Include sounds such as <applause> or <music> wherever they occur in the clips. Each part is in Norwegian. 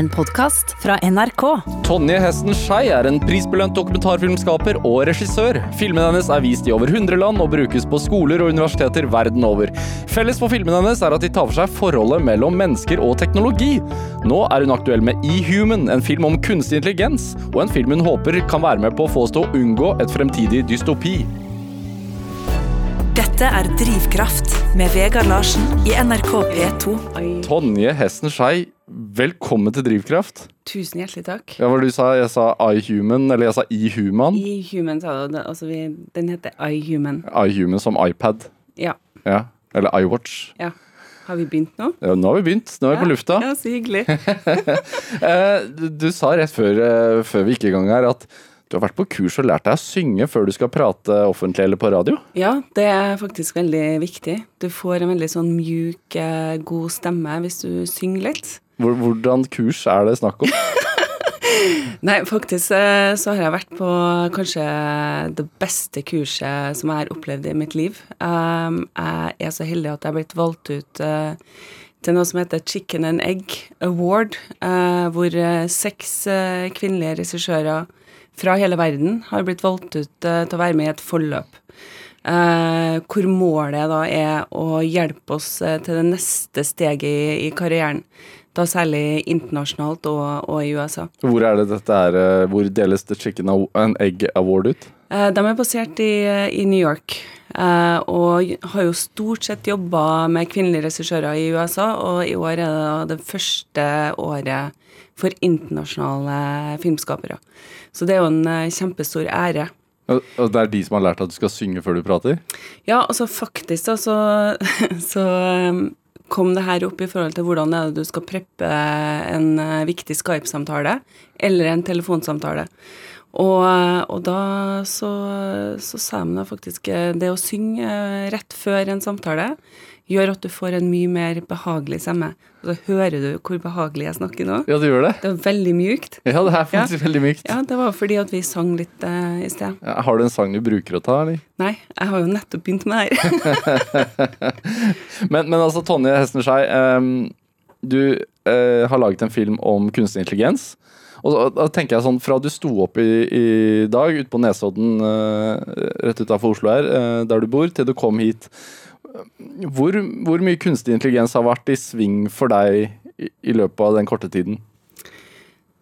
en podkast fra NRK. Tonje Hesten Skei er en prisbelønt dokumentarfilmskaper og regissør. Filmene hennes er vist i over 100 land og brukes på skoler og universiteter verden over. Felles for filmene hennes er at de tar for seg forholdet mellom mennesker og teknologi. Nå er hun aktuell med E-Human, en film om kunstig intelligens, og en film hun håper kan være med på å få oss til å unngå et fremtidig dystopi. Dette er Drivkraft med Vegard Larsen i NRK P2. Tonje Hesten Skei, velkommen til Drivkraft. Tusen hjertelig takk. Ja, hva du sa? Jeg sa iHuman, eller jeg sa iHuman. iHuman sa du. Altså, vi, den heter iHuman. iHuman som iPad. Ja. Ja. Eller iWatch. ja. Har vi begynt nå? Ja, nå har vi begynt. Nå er vi på lufta. Ja, så hyggelig. <laughs> Eh, du, du sa rett før, eh, før vi gikk i gang her at du har vært på kurs og lært deg å synge før du skal prate offentlig eller på radio. Ja, det er faktisk veldig viktig. Du får en veldig sånn mjuk, eh, god stemme hvis du synger litt. Hvor- Hvordan kurs er det snakk om? <laughs> Nei, faktisk eh, så har jeg vært på kanskje det beste kurset som jeg har opplevd i mitt liv. Um, jeg er så heldig at jeg har blitt valgt ut eh, til noe som heter Chicken and Egg Award, eh, hvor eh, seks eh, kvinnelige regissører fra hele verden har blitt valgt ut eh, til å være med i et forløp. Eh, hvor målet da er å hjelpe oss eh, til det neste steget i karrieren. Da særlig internasjonalt og, og i USA. Hvor er det dette er, eh, hvor deles The Chicken and Egg Award ut? Eh, De er basert i, i New York, eh, og har jo stort sett jobba med kvinnelige regissører i USA, og i år er det det første året for internasjonale filmskapere. Så det er jo en kjempestor ære. Og det er de som har lært at du skal synge før du prater? Ja, altså faktisk da, så, <laughs> så kom det her opp i forhold til hvordan er det du skal preppe en eh, viktig Skype-samtale eller en telefonsamtale. Og, og da så, så sa de da faktisk eh, det å synge eh, rett før en samtale gjør at du får en mye mer behagelig stemme. Og så hører du hvor behagelig jeg snakker nå. Ja, du gjør det? Det var veldig mjukt. Ja, det er faktisk veldig mykt. Ja, det var fordi at vi sang litt uh, i sted. Ja, Har du en sang du bruker å ta, eller? Nei, jeg har jo nettopp begynt med det her. <laughs> Men, men altså, Tonje Hesten Skei, ehm, du uh, har laget en film om kunstig intelligens. Og da tenker jeg sånn, Fra du sto opp i, i dag ute på Nesodden uh, rett utafor Oslo her, uh, der du bor, til du kom hit, hvor, hvor mye kunstig intelligens har vært i sving for deg i, i løpet av den korte tiden?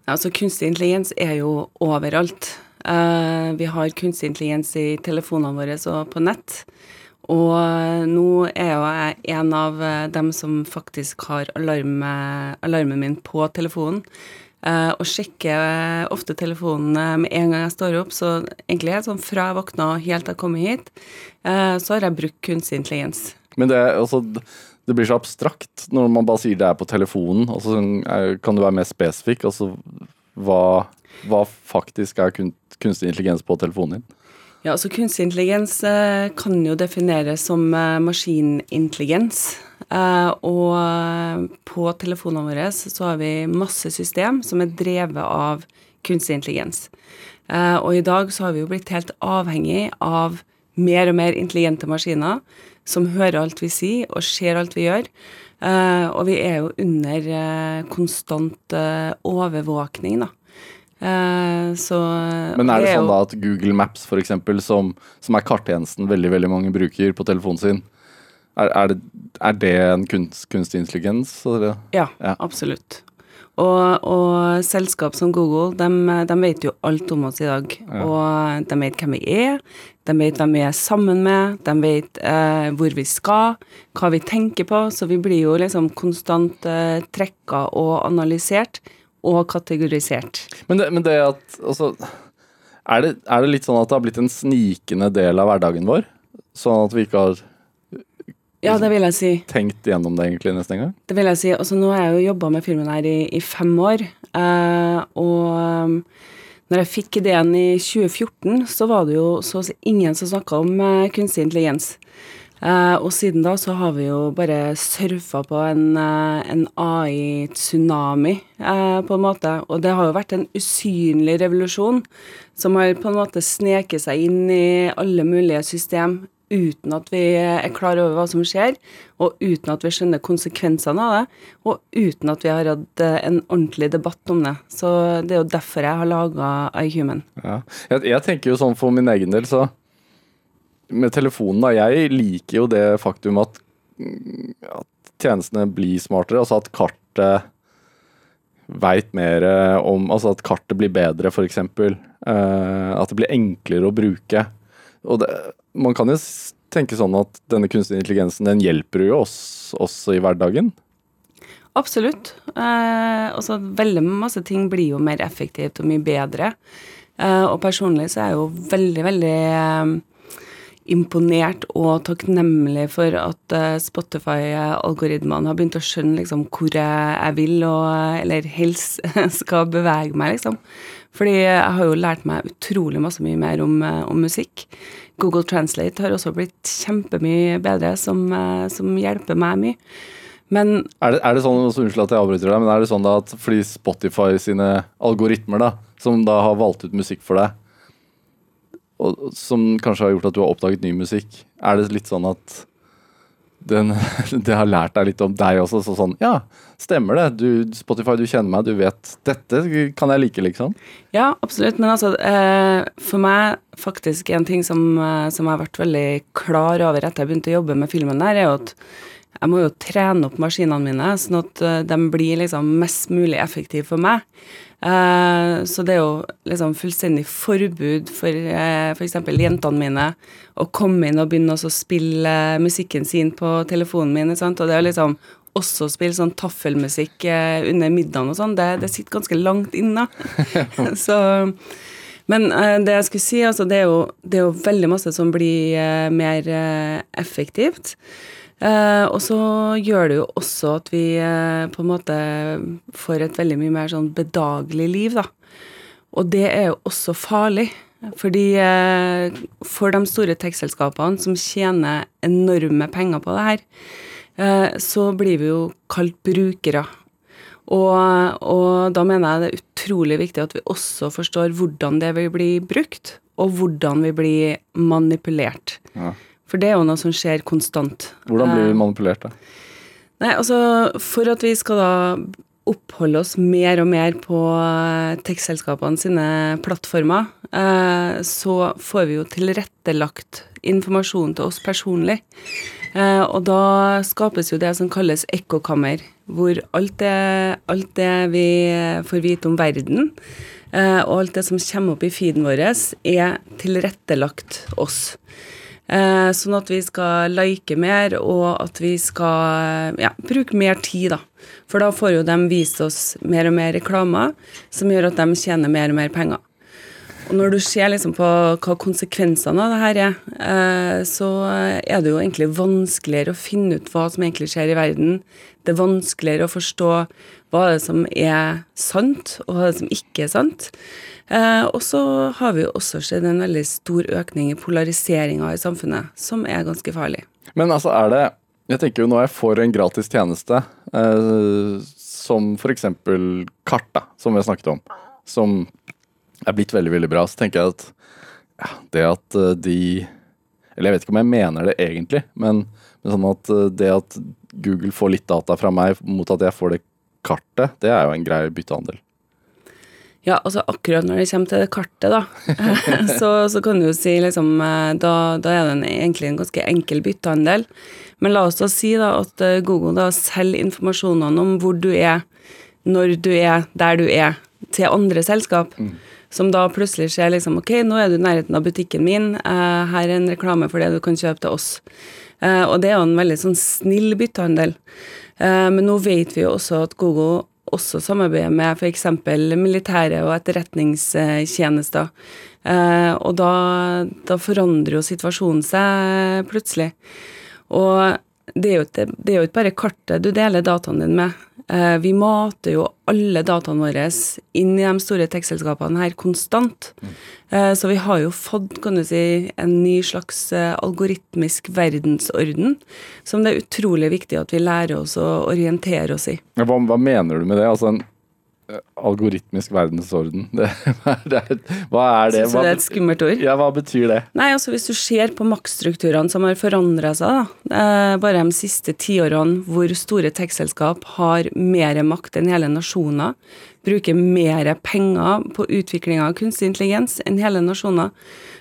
Altså, kunstig intelligens er jo overalt. Uh, vi har kunstig intelligens i telefonene våre og på nett. Og eh, nå er jo jeg en av eh, dem som faktisk har alarme, alarmen min på telefonen. Eh, og sjekker eh, ofte telefonen eh, med en gang jeg står opp. Så egentlig er det sånn fra jeg våkna og helt til jeg kommer hit, eh, så har jeg brukt kunstig intelligens. Men det, altså, det blir så abstrakt når man bare sier det er på telefonen. Altså, er- kan du være mer spesifikk? Altså, hva, hva faktisk er kunstig intelligens på telefonen din? Ja, altså Kunstig intelligens kan jo defineres som maskinintelligens. Eh, og eh, på telefonene våre så har vi masse system som er drevet av kunstig intelligens. Eh, og i dag så har vi jo blitt helt avhengig av mer og mer intelligente maskiner som hører alt vi sier og ser alt vi gjør. Og vi er jo under konstant overvåkning, da. Så Men er det sånn da at Google Maps, eksempel, som, som er karttjenesten veldig veldig mange bruker på telefonen sin, er, er, det, er det en kunst, kunstig intelligens? Ja, Ja. absolutt. Og, og selskap som Google, de, vet jo alt om oss i dag. Og de vet hvem vi er, de vet hvem vi er sammen med, de vet eh, hvor vi skal, hva vi tenker på. Så vi blir jo liksom konstant eh, trekka og analysert og kategorisert. Men, det, men det at altså, er, det, er det litt sånn at det har blitt en snikende del av hverdagen vår? Sånn at vi ikke har Ja, det vil jeg si. tenkt gjennom det egentlig nesten engang? Det vil jeg si. Altså, nå har jeg jo jobba med filmen her i, i fem år. Eh, og um, når jeg fikk ideen i 2014, så var det jo så å si ingen som snakka om eh, kunstig intelligens. Eh, og siden da så har vi jo bare surfa på en, eh, en AI-tsunami, eh, på en måte. Og det har jo vært en usynlig revolusjon som har på en måte sneket seg inn i alle mulige system uten at vi er klar over hva som skjer, og uten at vi skjønner konsekvensene av det, og uten at vi har hatt eh, en ordentlig debatt om det. Så det er jo derfor jeg har laga iHuman. Ja. Jeg, jeg tenker jo sånn for min egen del, så Med telefonen, da. Jeg liker jo det faktum at, mm, at tjenestene blir smartere. Altså at kartet veit mer om Altså at kartet blir bedre, f.eks. Uh, at det blir enklere å bruke. Og det, man kan jo tenke sånn at denne kunstige intelligensen den hjelper jo oss også i hverdagen. Absolutt. Eh, også veldig masse ting blir jo mer effektivt og mye bedre. Eh, og personlig så er jeg jo veldig, veldig eh, imponert og takknemlig for at eh, Spotify-algoritmene har begynt å skjønne liksom hvor jeg vil, og, eller helst <laughs> skal bevege meg, liksom. Fordi jeg har jo lært meg utrolig masse mye mer om, eh, om musikk. Google Translate har også blitt kjempemye bedre, som, eh, som hjelper meg mye. Men er det, er det sånn, Unnskyld at jeg avbryter deg, men er det sånn at fordi Spotify sine algoritmer, da, som da har valgt ut musikk for deg, og som kanskje har gjort at du har oppdaget ny musikk, er det litt sånn at den, <laughs> det har lært deg litt om deg også. Så sånn, ja, stemmer det. Du, Spotify, du kjenner meg, du vet Dette kan jeg like, liksom. Ja, absolutt. Men altså, eh, for meg faktisk en ting som, eh, som jeg har vært veldig klar over etter jeg begynte å jobbe med filmen der, er jo at jeg må jo trene opp maskinene mine, sånn at eh, de blir liksom mest mulig effektive for meg. Uh, så det er jo liksom fullstendig forbud for f.eks. For jentene mine å komme inn og begynne å spille musikken sin på telefonen min. Sant? Og det å liksom også spille sånn taffelmusikk uh, under middagen og sånn, det, det, sitter ganske langt inne. <laughs> så men det jeg skulle si, altså, det er, jo, det er jo veldig masse som blir mer effektivt. Eh, og så gjør det jo også at vi eh, på en måte får et veldig mye mer sånn bedagelig liv, da. Og det er jo også farlig. Fordi eh, for de store tekstselskapene som tjener enorme penger på det her, eh, så blir vi jo kalt brukere. Og, og, da mener jeg det er utrolig viktig at vi også forstår hvordan det vil bli brukt, og hvordan vi blir manipulert. Ja. For det er jo noe som skjer konstant. Hvordan blir vi eh, manipulert, da? Nei, altså, For at vi skal da oppholde oss mer og mer på eh, tekstselskapene sine plattformer, eh, så får vi jo tilrettelagt informasjon til oss personlig. og da skapes jo det som kalles ekkokammer, hvor alt det, alt det vi får vite om verden, og alt det som kommer opp i feeden vår, er tilrettelagt oss. Eh, sånn at vi skal like mer, og at vi skal ja, bruke mer tid, da. For da får jo de vist oss mer og mer reklamer som gjør at de tjener mer og mer penger. Og når du ser liksom på hva konsekvensene av det her er, eh, så er det jo egentlig vanskeligere å finne ut hva som egentlig skjer i verden. Det er vanskeligere å forstå hva er som er sant, og hva er som ikke er sant. Eh, og så har vi jo også sett en veldig stor økning i polariseringa i samfunnet, som er ganske farlig. Men altså, er det Jeg tenker jo når jeg får en gratis tjeneste, eh, som f.eks. kart, da, som vi snakket om, som er blitt veldig, veldig bra, så tenker jeg at ja, det at eh, de Eller jeg vet ikke om jeg mener det egentlig, men, men sånn at eh, det at Google får litt data fra meg mot at jeg får det kartet, det er jo en grei byttehandel. Ja, altså akkurat når det kommer til det kartet, da, <laughs> så, så, kan du jo si liksom eh, da, da, er det en, egentlig en ganske enkel byttehandel. Men la oss da si da at eh, Google da selger informasjonene om hvor du er, når du er der du er, til andre selskap. Mm. Som da plutselig ser liksom Ok, nå er du i nærheten av butikken min. Uh, her er en reklame for det du kan kjøpe til oss. Og det er jo en veldig sånn snill byttehandel. Men nå vet vi jo også at Google også samarbeider med f.eks. militære og etterretningstjenester. Eh, og da, da, forandrer jo situasjonen seg plutselig. Og det er, ikke, det er, jo ikke, bare kartet du deler dataen din med. Eh, vi mater jo alle dataene våre inn i de store tekstselskapene her konstant. Mm. Eh, så vi har jo fått kan du si, en ny slags eh, algoritmisk verdensorden som det er utrolig viktig at vi lærer oss å orientere oss i. Hva, hva mener du med det? Altså en, Algoritmisk verdensorden. Det, <laughs> det hva er det? Du det er et skummelt ord? Ja, hva betyr det? Nei, altså Hvis du ser på maktstrukturene som har forandra seg, da, eh, bare de siste tiårene, hvor store tekstselskap har mer makt enn hele nasjoner, bruker mer penger på utviklinga av kunstig intelligens enn hele nasjoner,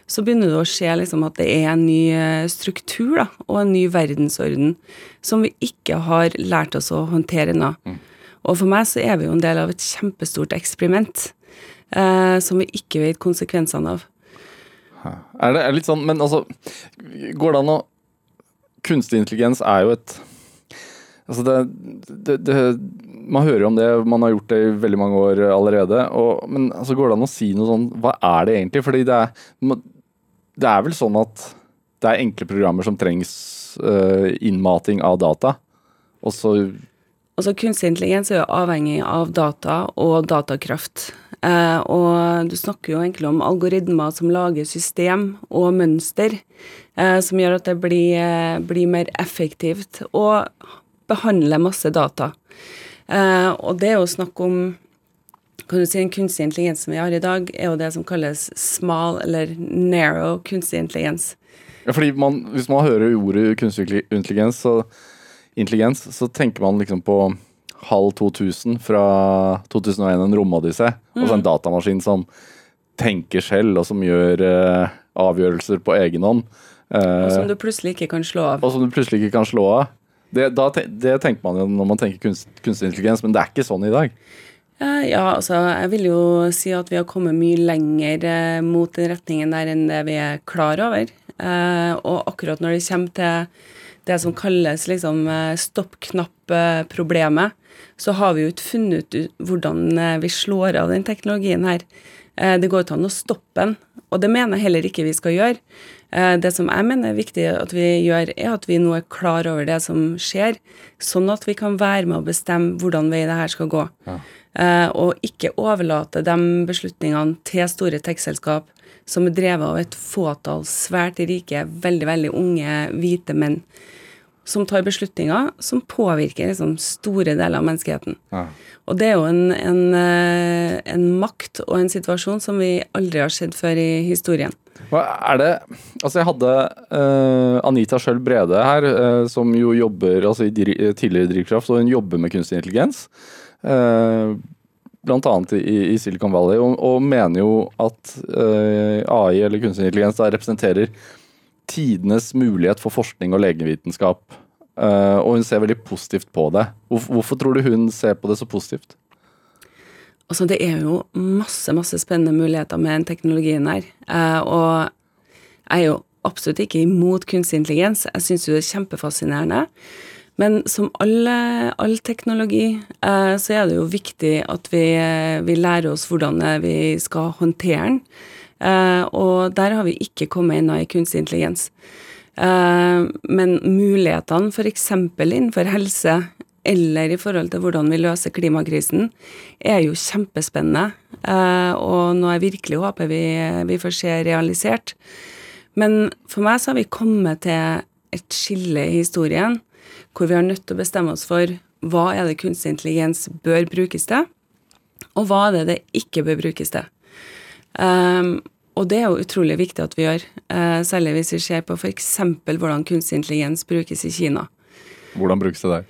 så begynner du å se liksom at det er en ny eh, struktur da, og en ny verdensorden som vi ikke har lært oss å håndtere ennå. Mm. Og for meg så er vi jo en del av et kjempestort eksperiment eh, som vi ikke vet konsekvensene av. Er det er litt sånn Men altså, går det an å Kunstig intelligens er jo et Altså det, det, det, Man hører jo om det, man har gjort det i veldig mange år allerede. Og, men altså går det an å si noe sånn Hva er det egentlig? Fordi det er, det er vel sånn at det er enkle programmer som trengs uh, innmating av data. Og så Altså Kunstig intelligens er jo avhengig av data og datakraft. Eh, og du snakker jo egentlig om algoritmer som lager system og mønster, eh, som gjør at det blir, eh, blir mer effektivt å behandle masse data. Eh, og det er jo snakk om kan du si Den kunstig intelligens som vi har i dag, er jo det som kalles small eller narrow kunstig intelligens. Ja, fordi man, Hvis man hører ordet kunstig intelligens, så intelligens, så tenker man liksom på halv 2000 fra 2001, en romodyssé. Mm. Altså en datamaskin som tenker selv, og som gjør uh, avgjørelser på egen hånd. Uh, og som du plutselig ikke kan slå av. Og som du plutselig ikke kan slå av. Det, da, det tenker man jo når man tenker kunst, kunstig intelligens, men det er ikke sånn i dag. Uh, ja, altså jeg vil jo si at vi har kommet mye lenger mot den retningen der enn det vi er klar over. og akkurat når det kommer til det som kalles liksom eh, stopp-knapp-problemet, så har vi jo ikke funnet ut hvordan eh, vi slår av den teknologien her. Eh, det går ikke an å stoppe den, og det mener jeg heller ikke vi skal gjøre. Det som jeg mener er viktig at vi gjør, er at vi nå er klar over det som skjer, sånn at vi kan være med å bestemme hvordan vei det her skal gå. Ja. Og ikke overlate de beslutningene til store tekstselskap som er drevet av et fåtall svært rike, veldig, veldig unge hvite menn som tar beslutninger som påvirker liksom, store deler av menneskeheten. Ja. Og det er jo en, en, eh, en, makt og en situasjon som vi aldri har sett før i historien. Hva er det Altså, jeg hadde uh, Anita Schjøll Brede her, uh, som jo jobber altså i tidligere Drivkraft, og hun jobber med kunstig intelligens. Uh, blant annet i, i Silicon Valley, og, og, mener jo at AI, eller kunstig intelligens, da representerer tidenes mulighet for forskning og legevitenskap. Uh, og hun ser veldig positivt på det. Hvorfor, tror du hun ser på det så positivt? Altså, det er jo masse, masse spennende muligheter med den teknologien her. Uh, og jeg er jo absolutt ikke imot kunstig intelligens. Jeg syns jo det er kjempefascinerende. Men som alle, all teknologi, uh, så er det jo viktig at vi, vi lærer oss hvordan vi skal håndtere den. Uh, og der har vi ikke kommet ennå i kunstig intelligens. Uh, men mulighetene f.eks. innenfor helse eller i forhold til hvordan vi løser klimakrisen, er jo kjempespennende. Uh, og noe jeg virkelig håper vi, vi, får se realisert. Men for meg så har vi kommet til et skille i historien hvor vi har nødt til å bestemme oss for hva er det kunstig intelligens bør brukes til, og hva er det det ikke bør brukes til. Um, og det er jo utrolig viktig at vi gjør, uh, særlig hvis vi ser på f.eks. hvordan kunstig intelligens brukes i Kina. Hvordan brukes det der?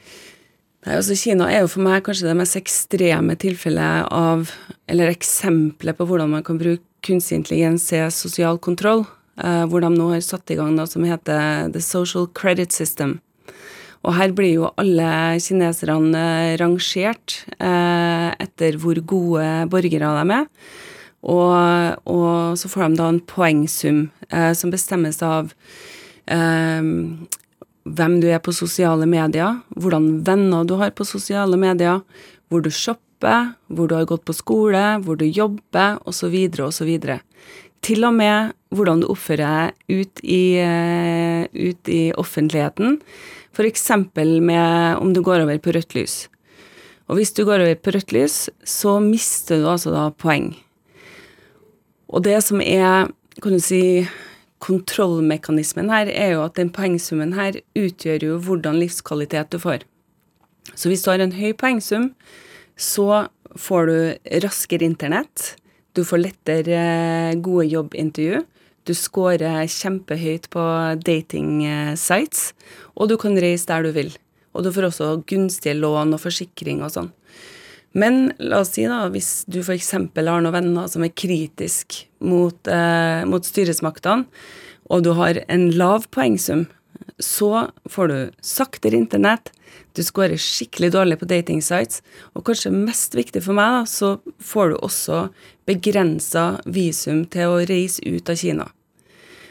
Nei, altså Kina er jo for meg kanskje det mest ekstreme tilfellet av, eller eksempelet på hvordan man kan bruke kunstig intelligens til sosial kontroll, uh, hvor de nå har satt i gang noe som heter The Social Credit System. Og her blir jo alle kineserne rangert eh, etter hvor gode borgere de er. Og, og, så får de da en poengsum eh, som bestemmes av eh, hvem du er på sosiale medier, hvordan venner du har på sosiale medier, hvor du shopper, hvor du har gått på skole, hvor du jobber, osv., osv. Til og med hvordan du oppfører deg ut i, eh, ut i offentligheten, f.eks. med om du går over på rødt lys. Og hvis du går over på rødt lys, så mister du altså da poeng. Og det som er, kan du si, kontrollmekanismen her, er jo at den poengsummen her utgjør jo hvordan livskvalitet du får. Så hvis du har en høy poengsum, så får du raskere internett. Du får lettere eh, gode jobbintervju. Du scorer kjempehøyt på dating-sites. Og du kan reise der du vil. Og du får også gunstige lån og forsikring og sånn. Men la oss si da, hvis du f.eks. har noen venner som er kritisk mot, eh, mot styresmaktene, og du har en lav poengsum, så får du saktere internett, du scorer skikkelig dårlig på datingsites, og kanskje mest viktig for meg, da, så får du også begrensa visum til å reise ut av Kina.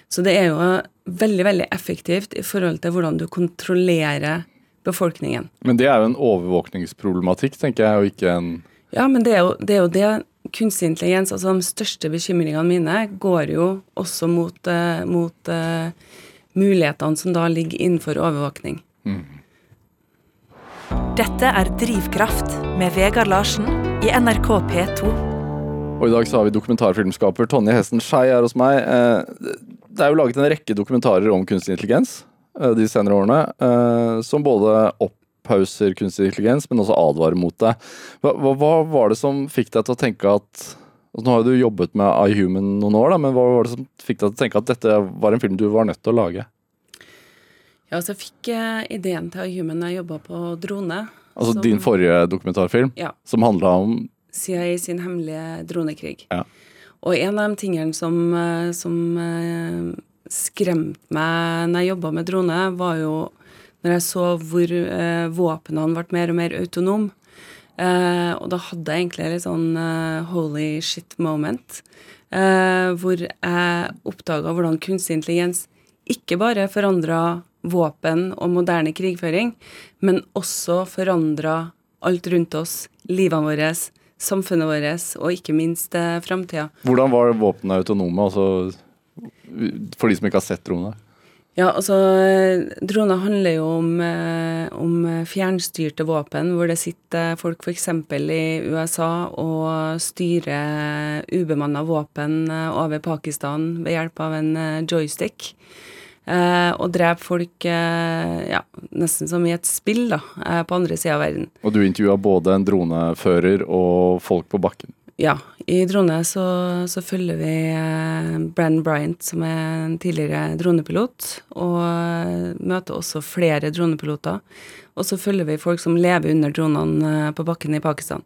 Så det er jo veldig, veldig effektivt i forhold til hvordan du kontrollerer befolkningen. Men det er jo en overvåkningsproblematikk, tenker jeg, og ikke en Ja, men det er jo det, er jo det kunstig intelligens, altså de største bekymringene mine, går jo også mot, uh, mot uh, mulighetene som da ligger innenfor overvåkning. Mm. Dette er Drivkraft med Vegard Larsen i NRK P2. Og I dag så har vi dokumentarfilmskaper Tonje Hesten Skei her hos meg. Eh, det er jo laget en rekke dokumentarer om kunstig intelligens de senere årene, som både opphauser kunstig intelligens, men også advarer mot det. Hva, hva var det som fikk deg til å tenke at Altså, nå har du jobbet med iHuman noen år, da, men hva var det som fikk deg til å tenke at dette var en film du var nødt til å lage? Ja, så jeg fikk eh, ideen til iHuman da jeg jobba på drone. Altså som, din forrige dokumentarfilm, ja. som handla om CIA sin hemmelige dronekrig. Ja. Og en av de tingene som, eh, som eh, skremte meg når jeg jobba med drone, var jo når jeg så hvor eh, våpnene ble mer og mer autonome. Eh, og da hadde jeg egentlig litt sånn eh, holy shit moment. Uh, hvor jeg oppdaga hvordan kunstig intelligens ikke bare forandra våpen og moderne krigføring, men også forandra alt rundt oss, livene våre, samfunnet vårt, og ikke minst uh, framtida. Hvordan var våpnene autonome, altså, for de som ikke har sett dronene. Ja, altså Droner handler jo om, eh, om, fjernstyrte våpen, hvor det sitter folk f.eks. i USA og styrer ubemanna våpen eh, over Pakistan ved hjelp av en eh, joystick. Eh, og dreper folk eh, ja, nesten som i et spill da, eh, på andre sida av verden. Og du intervjua både en dronefører og folk på bakken? Ja, i drone så, så følger vi Brenn Bryant, som er en tidligere dronepilot, og eh, møter også flere dronepiloter. Og så følger vi folk som lever under dronene eh, på bakken i Pakistan.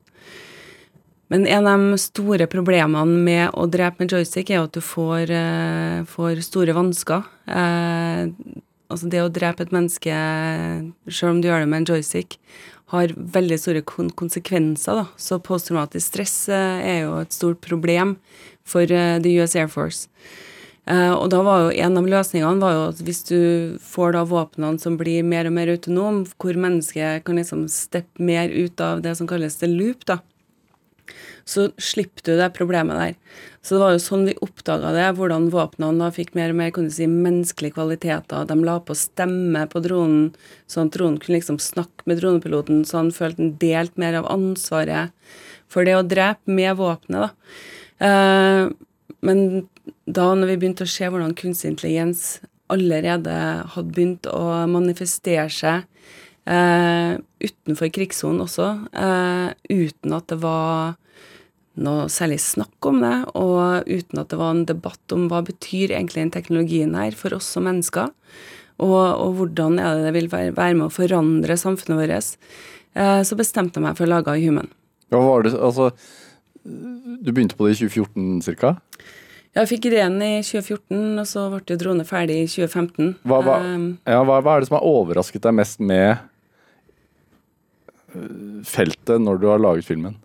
Men en av de store problemene med å drepe med joystick, er at du får, eh, får store vansker. Eh, altså det å drepe et menneske, selv om du gjør det med en joystick, har veldig store konsekvenser. Da. Så posttraumatisk stress uh, er jo et stort problem for uh, the US Air Force. Uh, og da var jo en av løsningene var jo at hvis du får da våpnene som blir mer og mer autonome, hvor mennesket kan liksom steppe mer ut av det som kalles the loop, da, så slipper du det problemet der. Så det var jo sånn vi oppdaga det, hvordan våpnene da fikk mer og mer kan si, menneskelige kvaliteter. De la på stemme på dronen, sånn at dronen kunne liksom snakke med dronepiloten, så han følte han delte mer av ansvaret for det å drepe med våpenet, da. Eh, men da når vi begynte å se hvordan kunstig intelligens allerede hadde begynt å manifestere seg eh, utenfor krigssonen også, eh, uten at det var noe særlig snakk om det, og uten at det var en debatt om hva betyr egentlig den teknologien her for oss som mennesker, og, og hvordan er det det vil være, være med å forandre samfunnet vårt, eh, så bestemte jeg meg for å lage Human. Hva var det, altså, Du begynte på det i 2014 ca.? Jeg fikk ideen i 2014, og så ble drone ferdig i 2015. Hva, hva, um, ja, hva, hva er det som har overrasket deg mest med eh, feltet når du har laget filmen?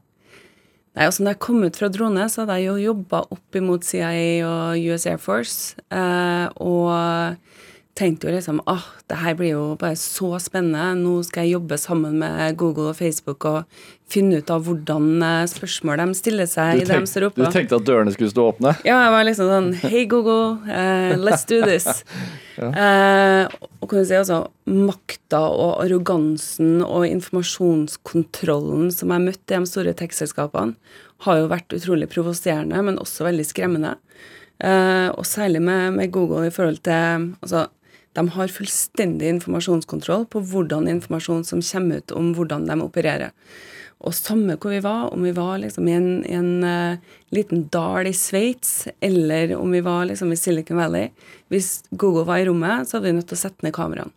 Nei, altså når jeg kom ut fra drone, så hadde jeg jo jobba opp imot CIA og US Air Force. Eh, og tenkte jo liksom åh, oh, det her blir jo bare så spennende. Nå skal jeg jobbe sammen med Google og Facebook og finne ut av hvordan eh, spørsmål de stiller seg i deres oppe. Du tenkte at dørene skulle stå åpne? Ja, jeg var liksom sånn Hei, Google, uh, let's do this. <laughs> ja. uh, og kan du si altså makta og arrogansen og informasjonskontrollen som jeg møtte i de store tekstselskapene, har jo vært utrolig provoserende, men også veldig skremmende. Uh, og særlig med, med, Google i forhold til Altså, de har fullstendig informasjonskontroll på hvordan informasjon som kommer ut om hvordan de opererer. Og samme hvor vi var, om vi var liksom i en, en uh, liten dal i Sveits, eller om vi var liksom i Silicon Valley Hvis Google var i rommet, så hadde vi nødt til å sette ned kameraene.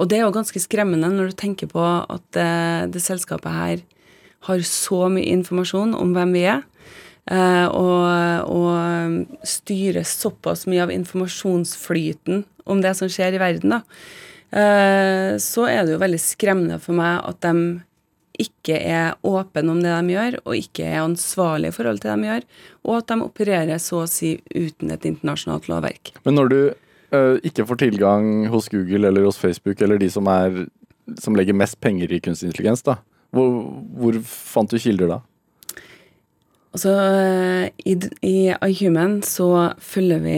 Og det er jo ganske skremmende når du tenker på at det, det selskapet her har så mye informasjon om hvem vi er, uh, og, og styrer såpass mye av informasjonsflyten om det som skjer i verden, da. Uh, så er det jo veldig skremmende for meg at de ikke er åpne om det de gjør, og ikke er ansvarlige i forhold til det de gjør, og at de opererer så å si uten et internasjonalt lovverk. Men når du uh, ikke får tilgang hos Google eller hos Facebook eller de som, er, som legger mest penger i kunstig intelligens, da, hvor, hvor fant du kilder da? Altså, i, I iHuman så følger vi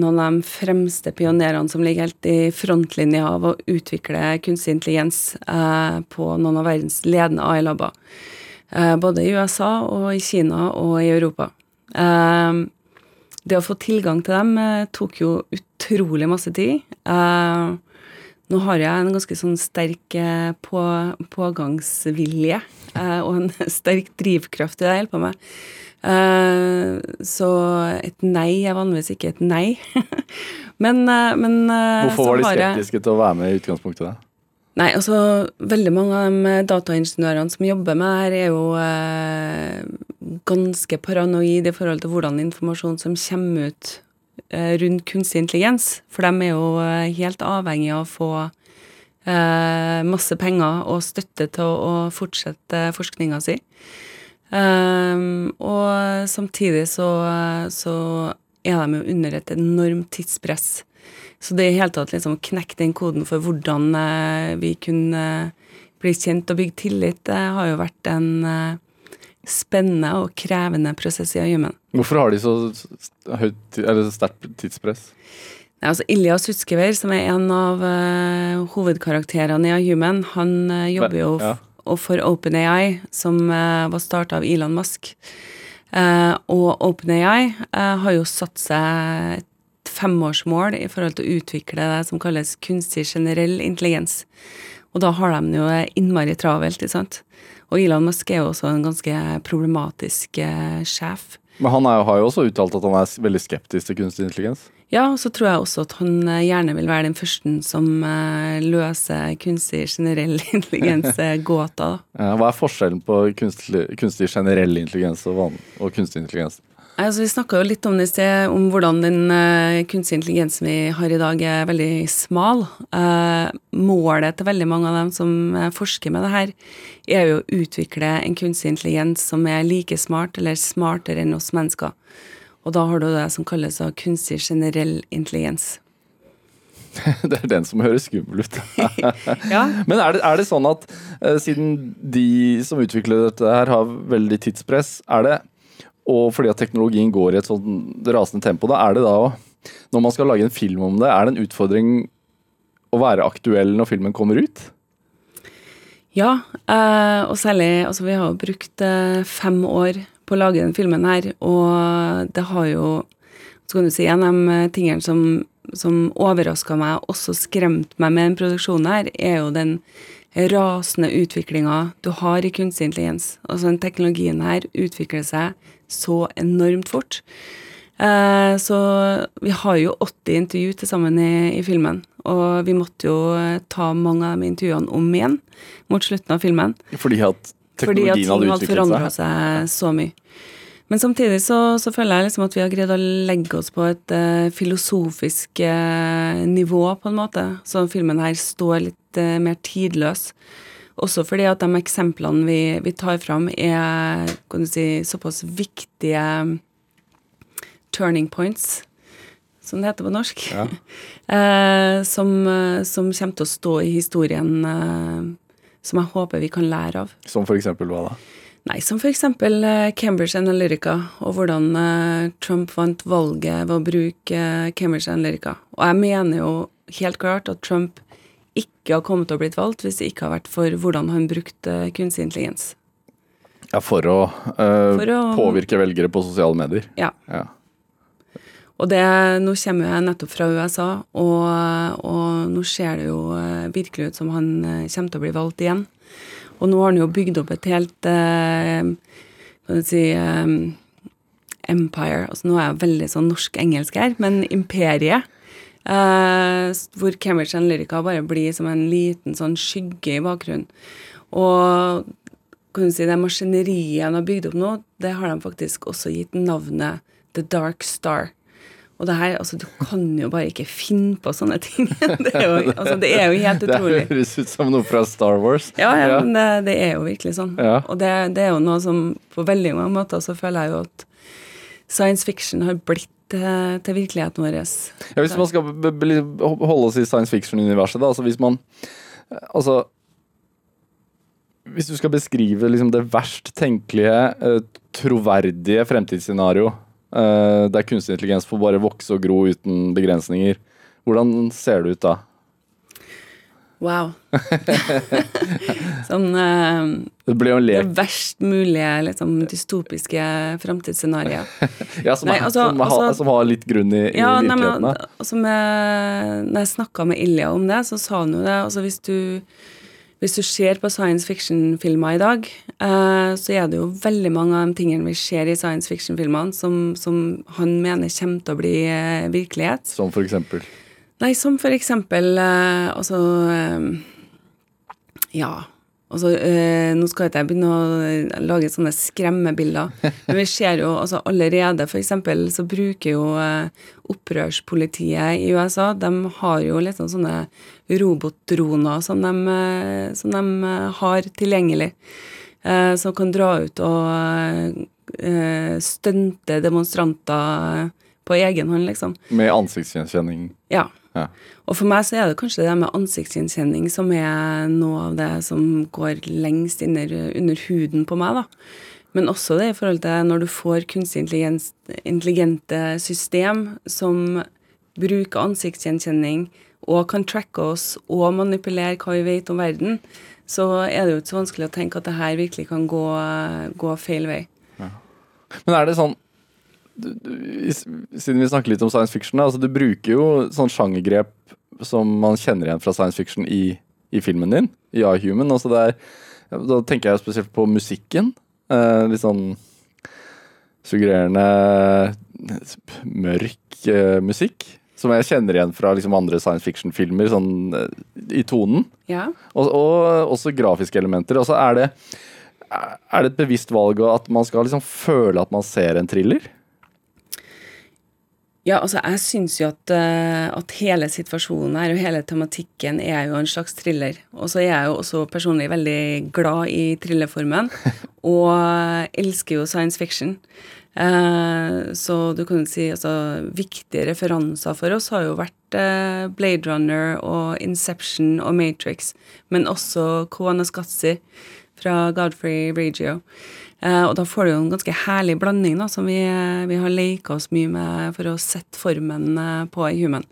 noen av de fremste pionerene som ligger helt i frontlinja av å utvikle kunstig intelligens eh, på noen av verdens ledende AI-labber. Eh, både i USA og i Kina og i Europa. Eh, det å få tilgang til dem eh, tok jo utrolig masse tid. Eh, nå har jeg en ganske sånn sterk eh, på, pågangsvilje eh, og en <laughs> sterk drivkraft i det jeg holder på med. Eh, så et nei er vanligvis ikke et nei. <laughs> men, men Hvorfor var de skeptiske til å være med i utgangspunktet? da? Nei, altså veldig mange av de dataingeniørene som jobber med det her, er jo eh, ganske paranoide i forhold til hvordan informasjon som kommer ut Eh, rundt kunstig intelligens. For de er jo eh, helt avhengig av å få eh, masse penger og støtte til å, fortsette forskninga si. og samtidig så, så er de jo under et enormt tidspress. Så det i hele tatt liksom å knekke den koden for hvordan vi kunne bli kjent og bygge tillit, det har jo vært en spennende og krevende prosess i Human. Hvorfor har de så eller sterkt tidspress? Altså Ilja Sutskever, som er en av uh, hovedkarakterene i Human, han uh, jobber jo ja. for OpenAI, som uh, var starta av Elon Musk. og OpenAI har jo satt seg et femårsmål i forhold til å utvikle det som kalles kunstig generell intelligens. Og da har de jo innmari travelt, ikke sant. Og Elon Musk er jo også en ganske problematisk sjef. Men han er, har jo også uttalt at han er veldig skeptisk til kunstig intelligens? Ja, og så tror jeg også at han eh, gjerne vil være den første som uh, løser kunstig generell <laughs> intelligens-gåta. ja, hva er forskjellen på kunstig, kunstig generell intelligens og, og kunstig intelligens? Altså, vi snakka jo litt om det i sted, om hvordan den kunstige intelligensen vi har i dag, er veldig smal. Målet til veldig mange av dem som forsker med det her, er jo å utvikle en kunstig intelligens som er like smart eller smartere enn oss mennesker. Og da har du det som kalles kunstig generell intelligens. <laughs> det er den som høres skummel ut. <laughs> ja. Men er det, er det, sånn at siden de som utvikler dette her, har veldig tidspress, er det og fordi at teknologien går i et sånn rasende tempo, da er det da Når man skal lage en film om det, er det en utfordring å være aktuell når filmen kommer ut? Ja, eh, og særlig Altså, vi har brukt eh, fem år på å lage den filmen her, og det har jo Så kan du si en av de tingene som, som overraska meg, også skremt meg med den produksjonen her, er jo den rasende utviklinga du har i kunstig intelligens. Altså den teknologien her utvikler seg så enormt fort. Eh, så vi har jo 80 intervju til sammen i, i, filmen, og vi måtte jo eh, ta mange av de intervjuene om igjen mot slutten av filmen. Fordi at Fordi at ting hadde forandra seg så mye. Men samtidig så, så, føler jeg liksom at vi har greid å legge oss på et uh, filosofisk uh, nivå, på en måte. Så filmen her står litt uh, mer tidløs. Også fordi at de eksemplene vi, vi tar fram, er kan du si, såpass viktige turning points, som det heter på norsk, ja. <laughs> som, som, kommer til å stå i historien som jeg håper vi kan lære av. Som eksempel hva da? Nei, som eksempel eh, Cambridge Analytica, og hvordan eh, Trump vant valget ved å bruke eh, Cambridge Analytica. Og jeg mener jo helt klart at Trump ikke har kommet til å blitt valgt hvis det ikke har vært for hvordan han brukte kunstig intelligens. Ja, for å, øh, for å påvirke velgere på sosiale medier. Ja. ja. Og det, nå kommer jeg nettopp fra USA, og, og, nå ser det jo virkelig ut som han kommer til å bli valgt igjen. Og nå har han jo bygd opp et helt eh, Kan du si eh, Empire. Altså nå er jeg veldig sånn norsk-engelsk her, men imperiet. Eh, hvor Cambridge Analytica bare blir som en liten sånn skygge i bakgrunnen. Og kan du si, det maskineriet han har bygd opp nå, det har de faktisk også gitt navnet The Dark Star. Og det her, altså, du kan jo bare ikke finne på sånne ting. <laughs> Det er jo, altså, det er jo helt <laughs> utrolig. Det høres ut som noe fra Star Wars. Ja, ja, men det, det er jo virkelig sånn. Ja. Og det, det er jo noe som på veldig mange måter så føler jeg jo at science fiction har blitt til, til virkeligheten vår. Ja, hvis man skal holde oss i science fiction-universet, da. Altså hvis man Altså Hvis du skal beskrive liksom det verst tenkelige, eh, troverdige fremtidsscenario eh, der kunstig intelligens får bare vokse og gro uten begrensninger, hvordan ser det ut da? Wow. <laughs> sånn uh, Det ble jo en det verst mulige liksom, dystopiske framtidsscenarioer. <laughs> ja, som, Nei, altså- som, har, altså- som har litt grunn i, i Ja, nei, men virkeligheten. da. altså med, Når jeg snakka med Ilja om det, så sa han jo det. Altså hvis du, hvis du ser på science fiction-filmer i dag, eh, så er det jo veldig mange av de tingene vi ser i science fiction-filmene som, som han mener kommer til å bli eh, virkelighet. Som for eksempel. Nei, som for eksempel eh, Altså eh, Ja. Altså, eh, nå skal ikke jeg begynne å lage sånne skremmebilder, <laughs> men vi ser jo altså allerede eksempel så bruker jo eh, opprørspolitiet i USA De har jo liksom sånne robotdroner som de, eh, som de eh, har tilgjengelig, eh, som kan dra ut og eh, stunte demonstranter på egen hånd, liksom. Med ansiktsgjenkjenning. Ja. Ja. Og for meg så er det kanskje det med ansiktsgjenkjenning som er noe av det som går lengst under, under huden på meg, da. Men også det i forhold til når du får kunstig intelligente system som bruker ansiktsgjenkjenning og kan tracke oss og manipulere hva vi vet om verden, så er det jo ikke så vanskelig å tenke at det her virkelig kan gå, gå feil vei. Men er det sånn Siden vi snakker litt om science fiction, altså du bruker jo sånn sjangergrep som man kjenner igjen fra science fiction i, i filmen din, i iHuman. Altså det er, da tenker jeg spesielt på musikken. Eh, litt sånn suggererende, mørk eh, musikk. Som jeg kjenner igjen fra liksom andre science fiction-filmer, sånn eh, i tonen. Ja. Og, og også grafiske elementer. Altså er, det, er det et bevisst valg at man skal liksom føle at man ser en thriller? Ja, altså jeg syns jo at, eh, at hele situasjonen her og hele tematikken er jo en slags thriller. Og så er jeg jo også personlig veldig glad i thrillerformen, <laughs> og elsker jo science fiction. Eh, så du kan jo si altså viktige referanser for oss har jo vært eh, Blade Runner og Inception og Matrix, men også Koana Skatzi fra Godfrey Regio. Eh, og da får du jo en ganske herlig blanding da, som vi, vi har leka oss mye med for å sette formen eh, på i human.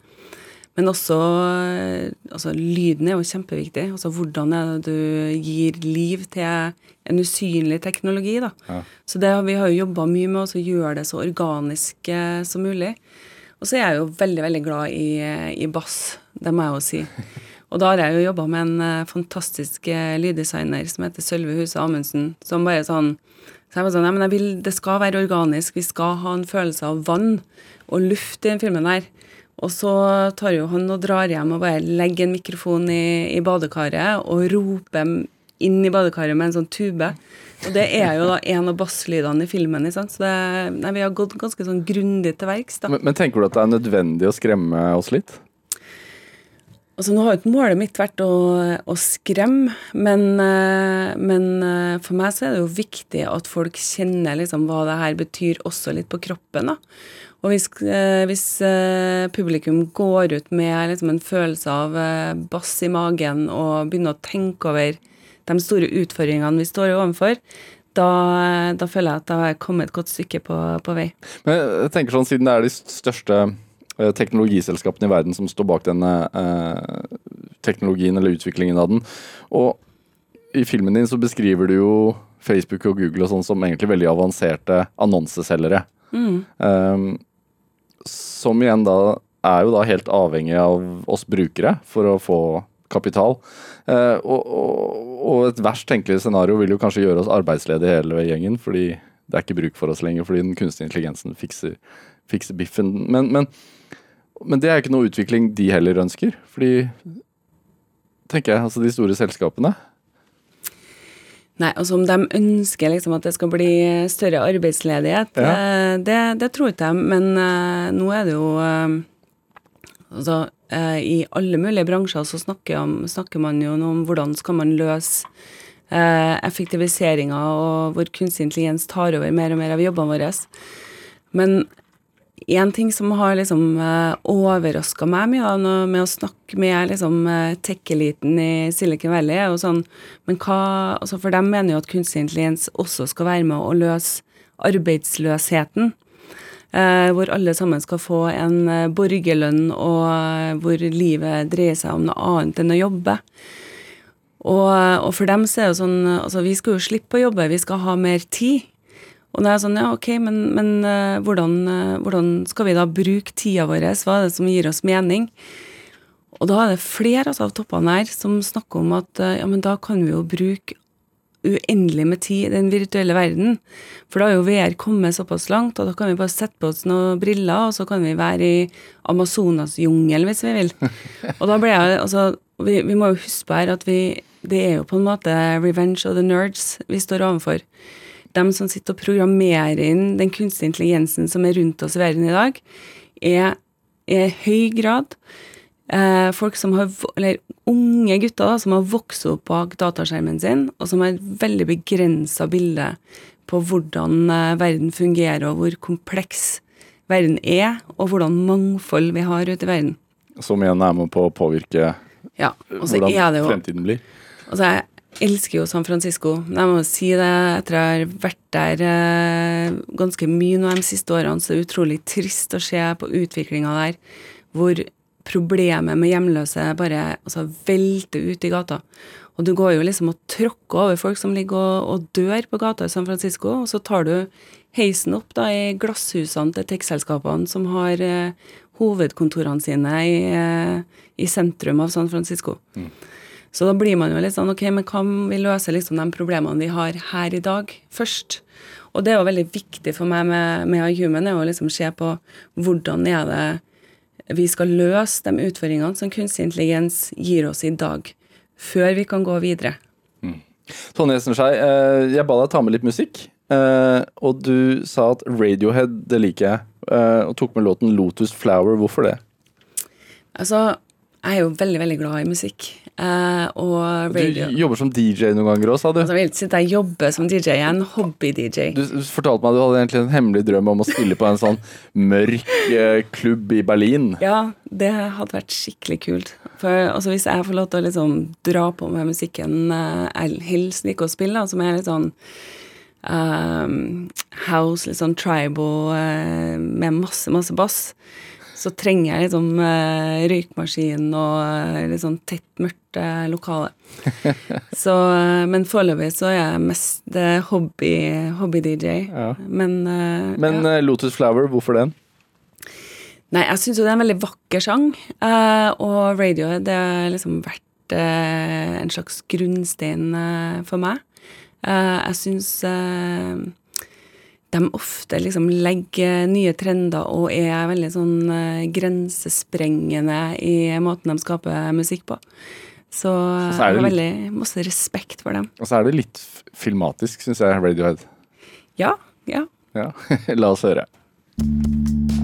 Men også eh, altså, lyden er jo kjempeviktig. Altså hvordan er det du gir liv til en usynlig teknologi, da. Ja. Så det, vi har jo jobba mye med å gjøre det så organisk som mulig. Og så er jeg jo veldig, veldig glad i, i bass, det må jeg jo si. <laughs> Og da har jeg jo jobba med en eh, fantastisk eh, lyddesigner som heter Sølve Huse Amundsen, som bare sånn så jeg var sånn, jeg vil, Det skal være organisk, vi skal ha en følelse av vann og luft i den filmen her. Og så tar jo han og drar hjem og bare legger en mikrofon i, i badekaret og roper inn i badekaret med en sånn tube. Og det er jo da en av basslydene i filmen. Liksom. Så det, nei, vi har gått ganske sånn grundig til verks. Men, men tenker du at det er nødvendig å skremme oss litt? Altså, nå har jo ikke målet mitt vært å, å skremme, men, eh, men eh, for meg så er det jo viktig at folk kjenner liksom hva det her betyr også litt på kroppen. da. Og hvis, eh, hvis publikum går ut med liksom en følelse av bass i magen og begynner å tenke over de store utfordringene vi står overfor, da, da føler jeg at jeg har kommet et godt stykke på, på vei. Men jeg tenker sånn, Siden det er de største teknologiselskapene i verden som står bak denne eh, teknologien eller utviklingen av den, og i filmen din så beskriver du jo Facebook og Google og sånn som egentlig veldig avanserte annonseselgere. Um, som igjen da er jo da helt avhengig av oss brukere for å få kapital. Eh, og, og, og et verst tenkelig scenario vil jo kanskje gjøre oss arbeidsledige hele gjengen, fordi det er ikke bruk for oss lenger, fordi den kunstige intelligensen fikser, fikser biffen. Men, men, men det er ikke noe utvikling de heller ønsker, fordi tenker jeg, altså de store selskapene. Nei, altså om de ønsker liksom at det skal bli større arbeidsledighet, Ja. eh, det, det tror ikke jeg. Men uh, nå er det jo uh, Altså, uh, i alle mulige bransjer så snakker, om, snakker man jo om hvordan skal man løse effektiviseringa, og hvor kunstig intelligens tar over mer og mer av jobbene våre. Men én ting som har liksom uh, overraska meg mye med å snakke med liksom, uh, tech-eliten i Silicon Valley, er jo sånn Men hva altså For dem mener jo at kunstig intelligens også skal være med å løse arbeidsløsheten. eh, hvor alle sammen skal få en eh, borgerlønn, og eh, hvor livet dreier seg om noe annet enn å jobbe. Og, og for dem så er det jo sånn Altså, vi skal jo slippe å jobbe, vi skal ha mer tid. Og da er jeg sånn, ja, ok, men, men uh, hvordan, uh, hvordan skal vi da bruke tida vår? Hva er det som gir oss mening? Og da er det flere altså, av toppene her som snakker om at uh, ja, men da kan vi jo bruke uendelig med tid i den virtuelle verden. For da har jo VR kommet såpass langt, og da kan vi bare sette på oss noen briller, og så kan vi være i Amazonas-jungelen hvis vi vil. <laughs> Og da ble jeg altså vi, vi må jo huske på her at vi Det er jo på en måte revenge of the nerds vi står overfor. De som sitter og programmerer inn den kunstige intelligensen som er rundt oss i verden i dag, er i høy grad eh, folk som har Eller unge gutter da, som har vokst opp bak dataskjermen sin, og som har et veldig begrensa bilde på hvordan eh, verden fungerer, og hvor kompleks verden er, og hvordan mangfold vi har ute i verden. Som igjen er med på å påvirke Ja, og så hvordan er jo fremtiden blir. Altså, jeg elsker jo San Francisco. Jeg må si det etter jeg har vært der eh, ganske mye nå de siste årene, så det er utrolig trist å se på utviklinga der, hvor problemet med hjemløse bare altså, velter ut i gata. Og du går jo liksom og tråkker over folk som ligger og, og dør på gata i San Francisco, og så tar du heisen opp da i glasshusene til tech-selskapene som har eh, hovedkontorene sine i, eh, i sentrum av San Francisco. Så da blir man jo litt sånn Ok, men kan vi løse liksom de problemene vi har her i dag, først? Og det er jo veldig viktig for meg med, med Human, er å liksom se på hvordan er det vi skal løse de utfordringene som kunstig intelligens gir oss i dag, før vi kan gå videre. Tonje Esenskei, eh, jeg ba deg ta med litt musikk. eh, og du sa at Radiohead, det liker jeg. eh, og tok med låten Lotus Flower. Hvorfor det? Altså, jeg er jo veldig, veldig glad i musikk. Eh, og Du jobber som DJ noen ganger òg, sa du. Altså, jeg jobber som DJ, jeg er en hobby-DJ. Du fortalte meg at du hadde egentlig en hemmelig drøm om å spille på en sånn mørk uh, klubb i Berlin. Ja, det hadde vært skikkelig kult. For altså, hvis jeg får lov til å liksom dra på med musikken uh, jeg helst liker å spille, som som er litt sånn house, litt sånn tribal med masse, masse bass, så trenger jeg liksom uh, røykmaskin og uh, litt sånn tett, mørkt uh, lokale. <laughs> så, men foreløpig så er jeg mest eh, hobby- hobby-DJ. Ja. Men, Men ja. Lotus Flower, hvorfor den? Nei, jeg syns jo det er en veldig vakker sang, og radio, det har liksom vært en slags grunnstein for meg. Jeg syns de ofte liksom legger nye trender og er veldig sånn eh, grensesprengende i måten de skaper musikk på. Så, Så jeg har veldig masse respekt for dem. Og så er det litt filmatisk, syns jeg, Radiohead. Ja, ja. Ja, <laughs> La oss høre. I'll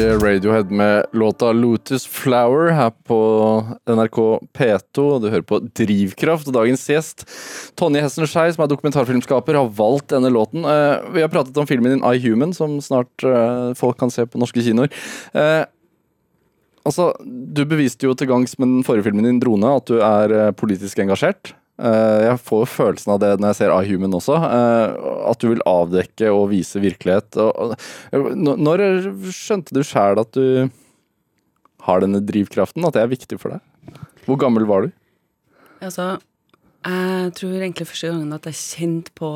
Radiohead med låta 'Lotus Flower' her på NRK P2. og Du hører på Drivkraft. og Dagens gjest, Tonje Hessen Skei, som er dokumentarfilmskaper, har valgt denne låten. Eh, Vi har pratet om filmen din 'I Human', som snart eh, folk kan se på norske kinoer. Eh, Altså, Du beviste jo til gangs med den forrige filmen din, 'Drone', at du er politisk engasjert. Eh, Jeg får jo følelsen av det når jeg ser I Human også. eh, At du vil avdekke og vise virkelighet. Når skjønte du sjæl at du har denne drivkraften? At det er viktig for deg? Hvor gammel var du? Altså, jeg tror egentlig første gangen at jeg kjente på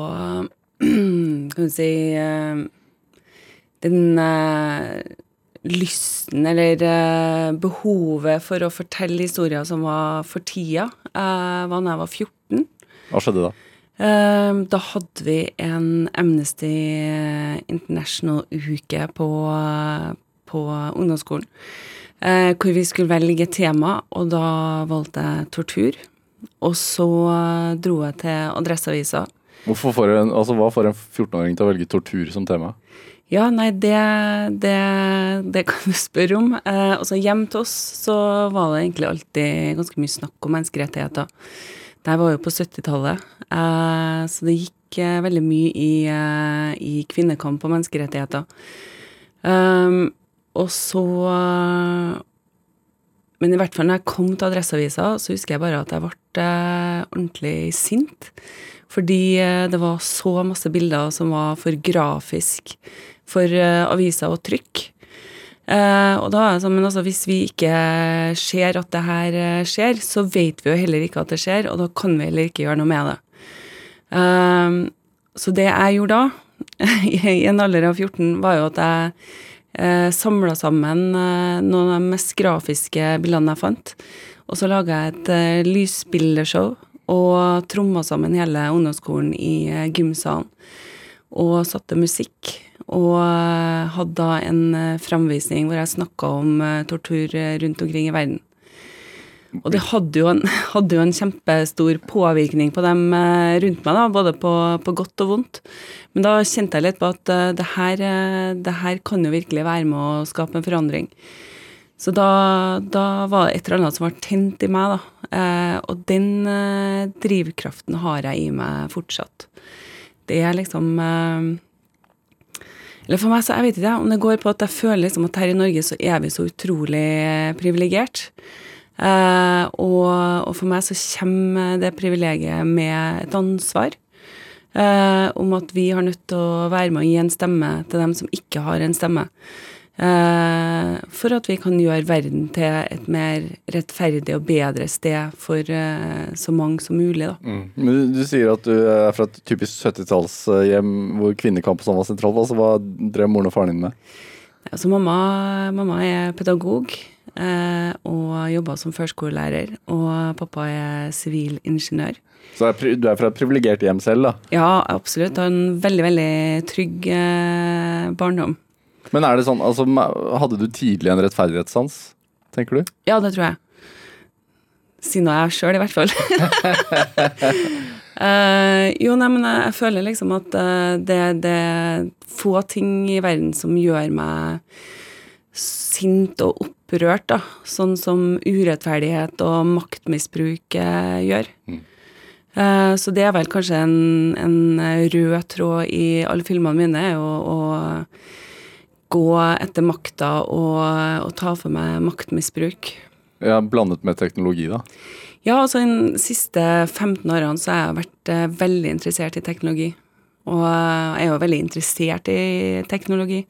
<clears throat> Kan du si eh, Den lysten eller eh, behovet for å fortelle historier som var for tida, eh, var da jeg var 14. Hva skjedde da? Eh, Da hadde vi en Amnesty International-uke på, på ungdomsskolen. eh, Hvor vi skulle velge tema, og da valgte jeg tortur. Og så eh, dro jeg til Adresseavisa. Hvorfor får en, altså, hva får en 14-åring til å velge tortur som tema? Ja, nei, det, det, det kan du spørre om. Eh, altså, hjem til oss så var det egentlig alltid ganske mye snakk om menneskerettigheter. Det var jo på 70-tallet, eh, så det gikk eh, veldig mye i, eh, i kvinnekamp og menneskerettigheter. Um, og så eh, Men i hvert fall når jeg kom til Adresseavisa, så husker jeg bare at jeg ble eh, ordentlig sint. Fordi eh, det var så masse bilder som var for grafisk for eh, aviser og trykk. Uh, og da er det sånn, men altså hvis vi ikke ser at det her eh, skjer, så vet vi jo heller ikke at det skjer, og da kan vi heller ikke gjøre noe med det. Uh, så det jeg gjorde da, <laughs> i en alder av 14, var jo at jeg uh, samla sammen noen av de mest grafiske bildene jeg fant. Og så laga jeg et uh, lysbildeshow og tromma sammen hele ungdomsskolen i gymsalen. Og satte musikk. Og eh, hadde da en eh, framvisning hvor jeg snakka om eh, tortur rundt omkring i verden. Og det hadde jo en, <laughs> hadde jo en kjempestor påvirkning på dem rundt meg, da, både på, på godt og vondt. Men da kjente jeg litt på at det her, det her kan jo virkelig være med å skape en forandring. Så da, da var det et eller annet som var tent i meg, da. Eh, og den eh, drivkraften har jeg i meg fortsatt. Det er liksom eh, Eller for meg, så jeg vet ikke om det går på at jeg føler liksom at her i Norge så er vi så utrolig privilegert. Eh, og, og for meg så kommer det privilegiet med et ansvar. eh, om at vi har nødt til å være med og gi en stemme til dem som ikke har en stemme. Eh, for at vi kan gjøre verden til et mer rettferdig og bedre sted for eh, så mange som mulig. Da. Men du, du sier at du er fra et typisk 70-tallshjem hvor kvinnekamp og sånn var sentralt. Altså, hva drev moren og faren din med? Altså, mamma, mamma er pedagog eh, og jobber som førskolelærer. Og pappa er sivilingeniør. Så du er fra et privilegert hjem selv, da. Ja, absolutt. Og en veldig, veldig trygg eh, barndom. Men er det sånn, altså, hadde du tidlig en rettferdighetssans, tenker du? Ja, det tror jeg. Siden jeg sjøl, i hvert fall. uh, <laughs> <laughs> jo, nei, men jeg, føler liksom at uh, det, det er få ting i verden som gjør meg sint og opprørt, da. Sånn som urettferdighet og maktmisbruk eh, gjør. Eh, så det er vel kanskje en, en rød tråd i alle filmene mine, er jo å gå etter makta og, og ta for meg maktmisbruk. Ja, Blandet med teknologi, da. Ja, altså de siste 15 årene så har jeg vært eh, veldig interessert i teknologi. Og jeg er jo veldig interessert i teknologi.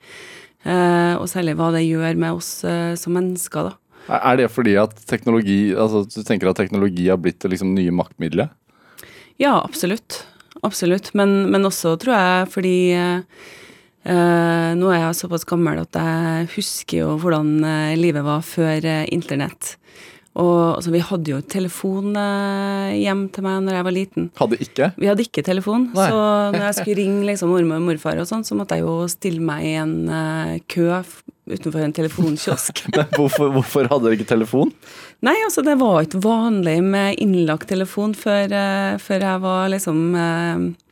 Eh, og særlig hva det gjør med oss eh, som mennesker, da. Er det fordi at teknologi, altså du tenker at teknologi har blitt det liksom nye maktmiddelet? Ja, absolutt. Absolutt. Men, men også tror jeg fordi nå er jeg såpass gammel at jeg husker jo hvordan eh, livet var før eh, internett. Og altså, vi hadde jo telefon eh, hjem til meg når jeg var liten. Hadde ikke? Vi hadde ikke telefon, Nei. så når jeg skulle ringe liksom mormor og morfar, og sånn, så måtte jeg jo stille meg i en uh, kø utenfor en telefonkiosk. <laughs> Men hvorfor, hvorfor hadde dere ikke telefon? Nei, altså det var ikke vanlig med innlagt telefon før, uh, før jeg var liksom eh, ja,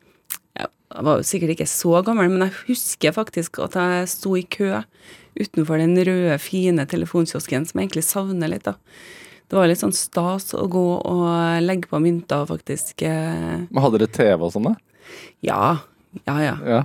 Jeg var jo sikkert ikke så gammel, men jeg husker faktisk at jeg sto i kø utenfor den røde, fine telefonkiosken, som jeg egentlig savner litt, da. Det var litt sånn stas å gå og legge på mynter faktisk eh, Men Hadde dere TV og sånn, da? Ja. Ja, ja. Ja.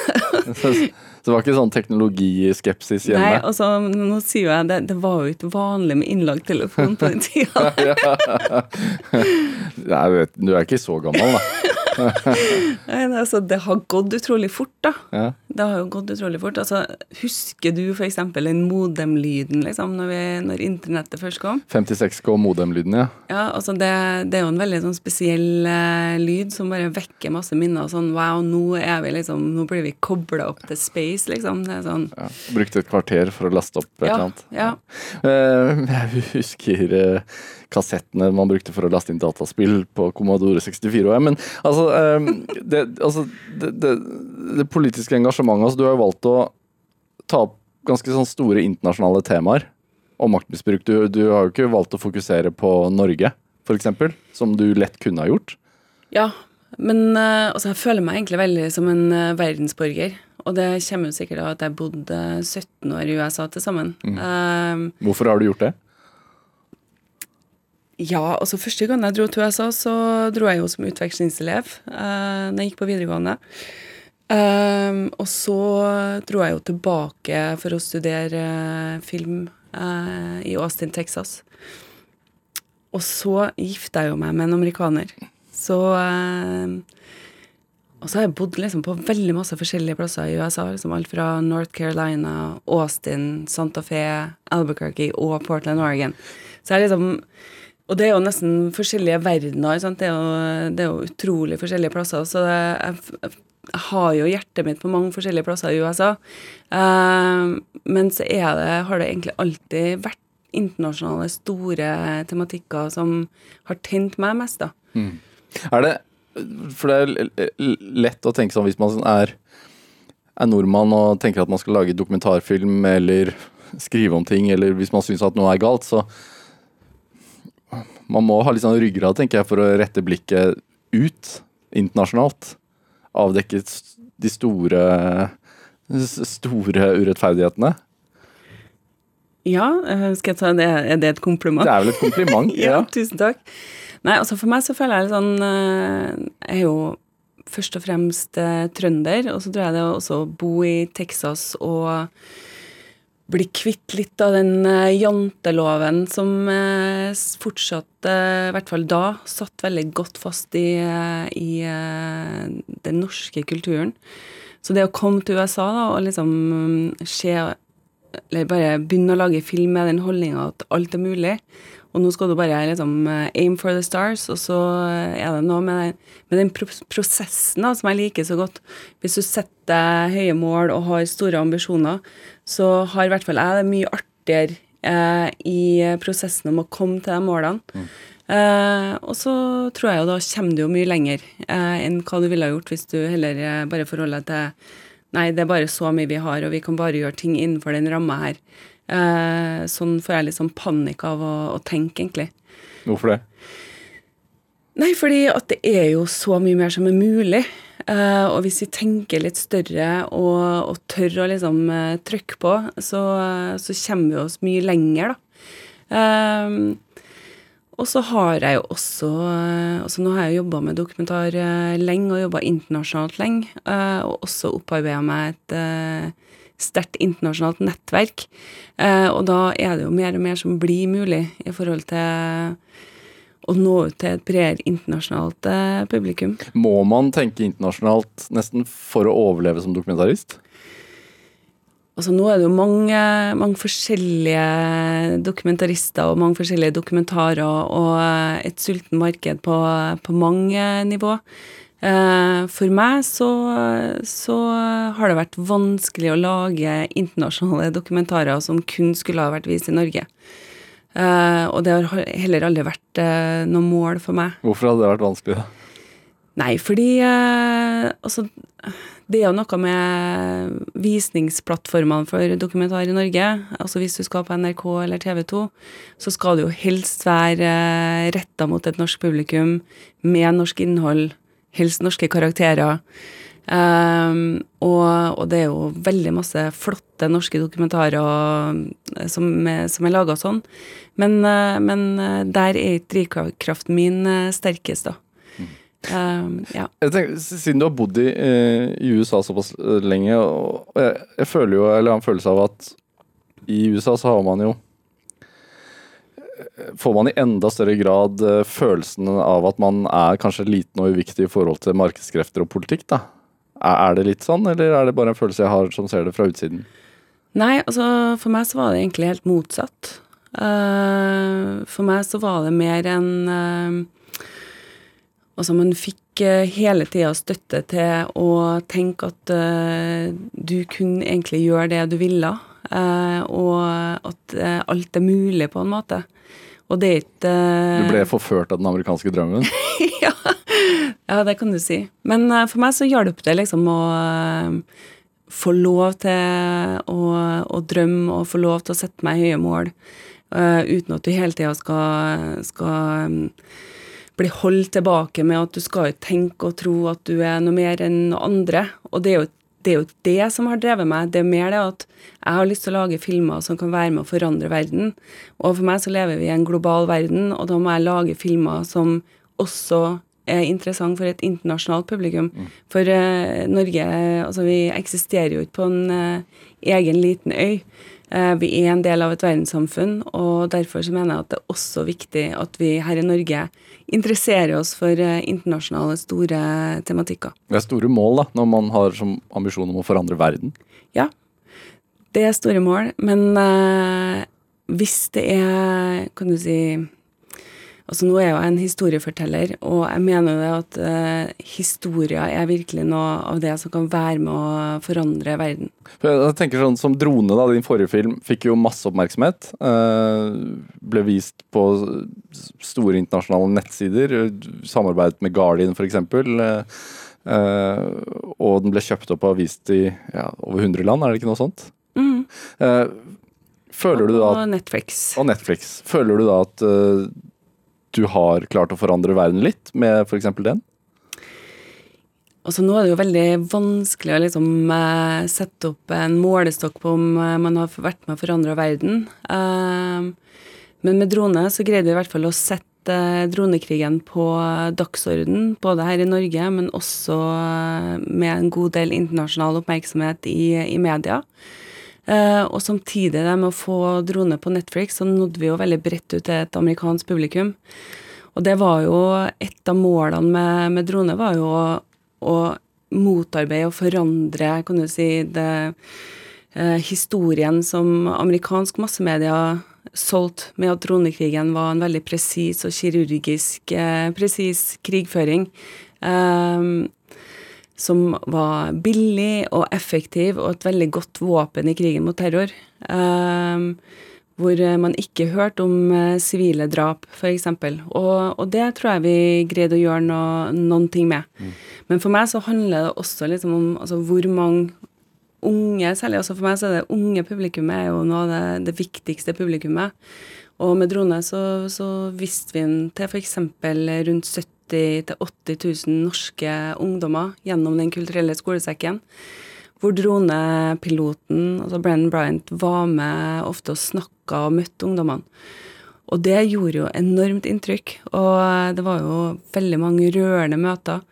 <laughs> så, så det var ikke sånn teknologiskepsis Nei, altså, nå sier jeg det, det var jo ikke vanlig med innlagt telefon på den tida. <laughs> <laughs> Nei, vet, du er ikke så gammel, da. <laughs> Nei, altså, det har gått utrolig fort, da. Ja. Det har jo gått utrolig fort. Altså, husker du f.eks. den modem-lyden, liksom, når, vi, når internettet først kom? 56K modem-lyden, ja. Ja, altså det, det er jo en veldig sånn spesiell uh, lyd som bare vekker masse minner. Sånn wow, nå er vi liksom Nå blir vi kobla opp til space, liksom. Det er sånn ja. Brukte et kvarter for å laste opp et eller annet. ja. Uh, <laughs> Jeg husker eh, kassettene man brukte for å laste inn dataspill på Commodore 64. Men altså, eh, det, altså det, det, det politiske engasjementet altså, Du har jo valgt å ta opp ganske sånn store internasjonale temaer om maktmisbruk. Du, du har jo ikke valgt å fokusere på Norge, f.eks., som du lett kunne ha gjort. Ja, men eh, altså, jeg føler meg egentlig veldig som en eh, verdensborger. Og det kommer jo sikkert av at jeg bodde 17 år i USA til sammen. Eh, Hvorfor har du gjort det? Ja, altså første gang jeg dro til USA, så dro jeg jo som utvekslingselev uh, da jeg gikk på videregående. Um, og så dro jeg jo tilbake for å studere eh, film uh, i Austin, Texas. Og så gifta jeg jo meg med en amerikaner. Så uh, Og så har jeg bodd liksom på veldig masse forskjellige plasser i USA. Liksom alt fra North Carolina, Austin, Santa Fe, Albuquerque og Portland, Oregon. Så jeg liksom Og det er jo nesten forskjellige verdener. Det, er jo, det er jo utrolig forskjellige plasser. Så jeg, jeg har jo hjertet mitt på mange forskjellige plasser i USA. Eh, men så er det, har det egentlig alltid vært internasjonale, store tematikker som har tent meg mest, da. Er det For det er lett å tenke sånn hvis man er, er nordmann og tenker at man skal lage dokumentarfilm eller skrive om ting, eller hvis man syns at noe er galt, så Man må ha litt sånn ryggrad, tenker jeg, for å rette blikket ut internasjonalt. Avdekke de store store urettferdighetene. Ja, eh, skal jeg ta det? Er det et kompliment? Det er vel et kompliment? <laughs> ja, tusen takk. Nei, altså for meg så føler jeg litt sånn eh, Jeg er jo først og fremst eh, trønder, og så tror jeg det å også bo i Texas og bli kvitt litt av den eh, janteloven som eh, fortsatt, i hvert fall da, satt veldig godt fast i, eh, i den norske kulturen. Så det å komme til USA da, og liksom mm, se Eller bare begynne å lage film med den holdninga at alt er mulig, og nå skal du bare liksom aim for the stars, og så er det noe med med den prosessen da, som jeg liker så godt. Hvis du setter høye mål og har store ambisjoner, så har i hvert fall jeg det mye artigere eh, i prosessen om å komme til de målene. Eh, og så tror jeg jo da kommer du jo mye lenger eh, enn hva du ville ha gjort hvis du heller eh, bare forholder deg til Nei, det er bare så mye vi har, og vi kan bare gjøre ting innenfor den ramma her. Eh, sånn får jeg litt sånn panikk av å, å tenke, egentlig. Hvorfor det? Nei, fordi at det er jo så mye mer som er mulig. Uh, og hvis vi tenker litt større og, og tør å liksom uh, trykke på, så, så kommer vi oss mye lenger, da. Eh, og så har jeg jo også eh, altså Nå har jeg jobba med dokumentar lenge, og jobba internasjonalt lenge. og også opparbeida meg et sterkt internasjonalt nettverk. Og da er det jo mer og mer som blir mulig i forhold til å nå ut til et bredere internasjonalt eh, publikum. Må man tenke internasjonalt nesten for å overleve som dokumentarist? Altså Nå er det jo mange, mange forskjellige dokumentarister og mange forskjellige dokumentarer og eh, et sulten marked på, på mange nivå. Eh, For meg så, så har det vært vanskelig å lage internasjonale dokumentarer som kun skulle ha vært vist i Norge. Eh, Og det har heller aldri vært uh, noe mål for meg. Hvorfor hadde det vært vanskelig, da? Nei, fordi uh, altså Det er jo noe med visningsplattformene for dokumentar i Norge. Altså Hvis du skal på NRK eller TV 2, så skal det jo helst være uh, retta mot et norsk publikum med norsk innhold. Helst norske karakterer. Um, og, og det er jo veldig masse flotte norske dokumentarer eh, som, er- som er laga sånn. Men, eh, men eh, der er ikke drivkraften min eh, sterkest, da. Um, ja. Tenker, siden du har bodd i, eh, i USA såpass eh, lenge, og jeg, jeg føler jo, eller har en følelse av at i USA så har man jo eh, Får man i enda større grad eh, følelsen av at man er kanskje liten og uviktig i forhold til markedskrefter og politikk, da? Er, det litt sånn, eller er det bare en følelse jeg har som ser det fra utsiden? Nei, altså for meg så var det egentlig helt motsatt. Uh, for meg så var det mer en uh, Altså man fikk uh, hele tida støtte til å tenke at eh, du kunne egentlig gjøre det du ville, eh, og at eh, alt er mulig på en måte. Og det er ikke Du eh, ble forført av den amerikanske drømmen? <laughs> ja. ja, det kan du si. Men eh, for meg så hjalp det liksom å eh, få lov til å, å drømme og få lov til å sette meg høye mål, eh, uten at du hele tida skal, skal mm, bli holdt tilbake med at du skal tenke og tro at du er noe mer enn andre. Og det er jo det, er jo det som har drevet meg. Det er mer det at jeg har lyst til å lage filmer som kan være med å forandre verden. Og for meg så lever vi i en global verden, og da må jeg lage filmer som også er interessant for et internasjonalt publikum. For uh, Norge Altså, vi eksisterer jo ikke på en uh, egen liten øy. Eh, vi er en del av et verdenssamfunn, og derfor så mener jeg at det er også viktig at vi her i Norge interesserer oss for eh, internasjonale, store tematikker. Det er store mål da, når man har som ambisjon om å forandre verden. Ja, det er store mål, men eh, hvis det er, kan du si Altså nå er jeg jo en historieforteller, og jeg mener jo det at eh, historier er virkelig noe av det som kan være med å forandre verden. Jeg tenker sånn Som drone, da, din forrige film, fikk jo masse oppmerksomhet. eh, ble vist på store internasjonale nettsider. Samarbeidet med Guardian, f.eks. Eh, og den ble kjøpt opp og vist i ja, over 100 land, er det ikke noe sånt? Mm. Eh, føler du da Og Netflix. Og Netflix. Føler du da at eh, du har klart å forandre verden litt med f.eks. den? Altså Nå er det jo veldig vanskelig å liksom eh, sette opp en målestokk på om eh, man har vært med å forandre verden. Eh, men med drone så greide vi i hvert fall å sette dronekrigen på dagsorden, både her i Norge, men også med en god del internasjonal oppmerksomhet i, i media. Eh, og samtidig det med å få drone på Netflix, så nådde vi jo veldig bredt ut til et amerikansk publikum. Og det var jo et av målene med, med drone, var jo å, å motarbeide og forandre, kan du si, det, eh, historien som amerikansk massemedia solgte med at dronekrigen var en veldig presis og kirurgisk eh, presis krigføring. Eh, som var billig og effektiv og et veldig godt våpen i krigen mot terror. Um, hvor man ikke hørte om eh, sivile drap, f.eks. Og, og det tror jeg vi greide å gjøre noe, noen ting med. Men for meg så handler det også liksom om altså, hvor mange unge, særlig også for meg, så er det unge publikummet er jo noe av det, det viktigste publikummet. Og med drone så, så visste vi den til f.eks. rundt 70 000-80 000 norske ungdommer gjennom Den kulturelle skolesekken. Hvor dronepiloten, altså Brennan Bryant, var med ofte og snakka og møtte ungdommene. Og det gjorde jo enormt inntrykk, og det var jo veldig mange rørende møter.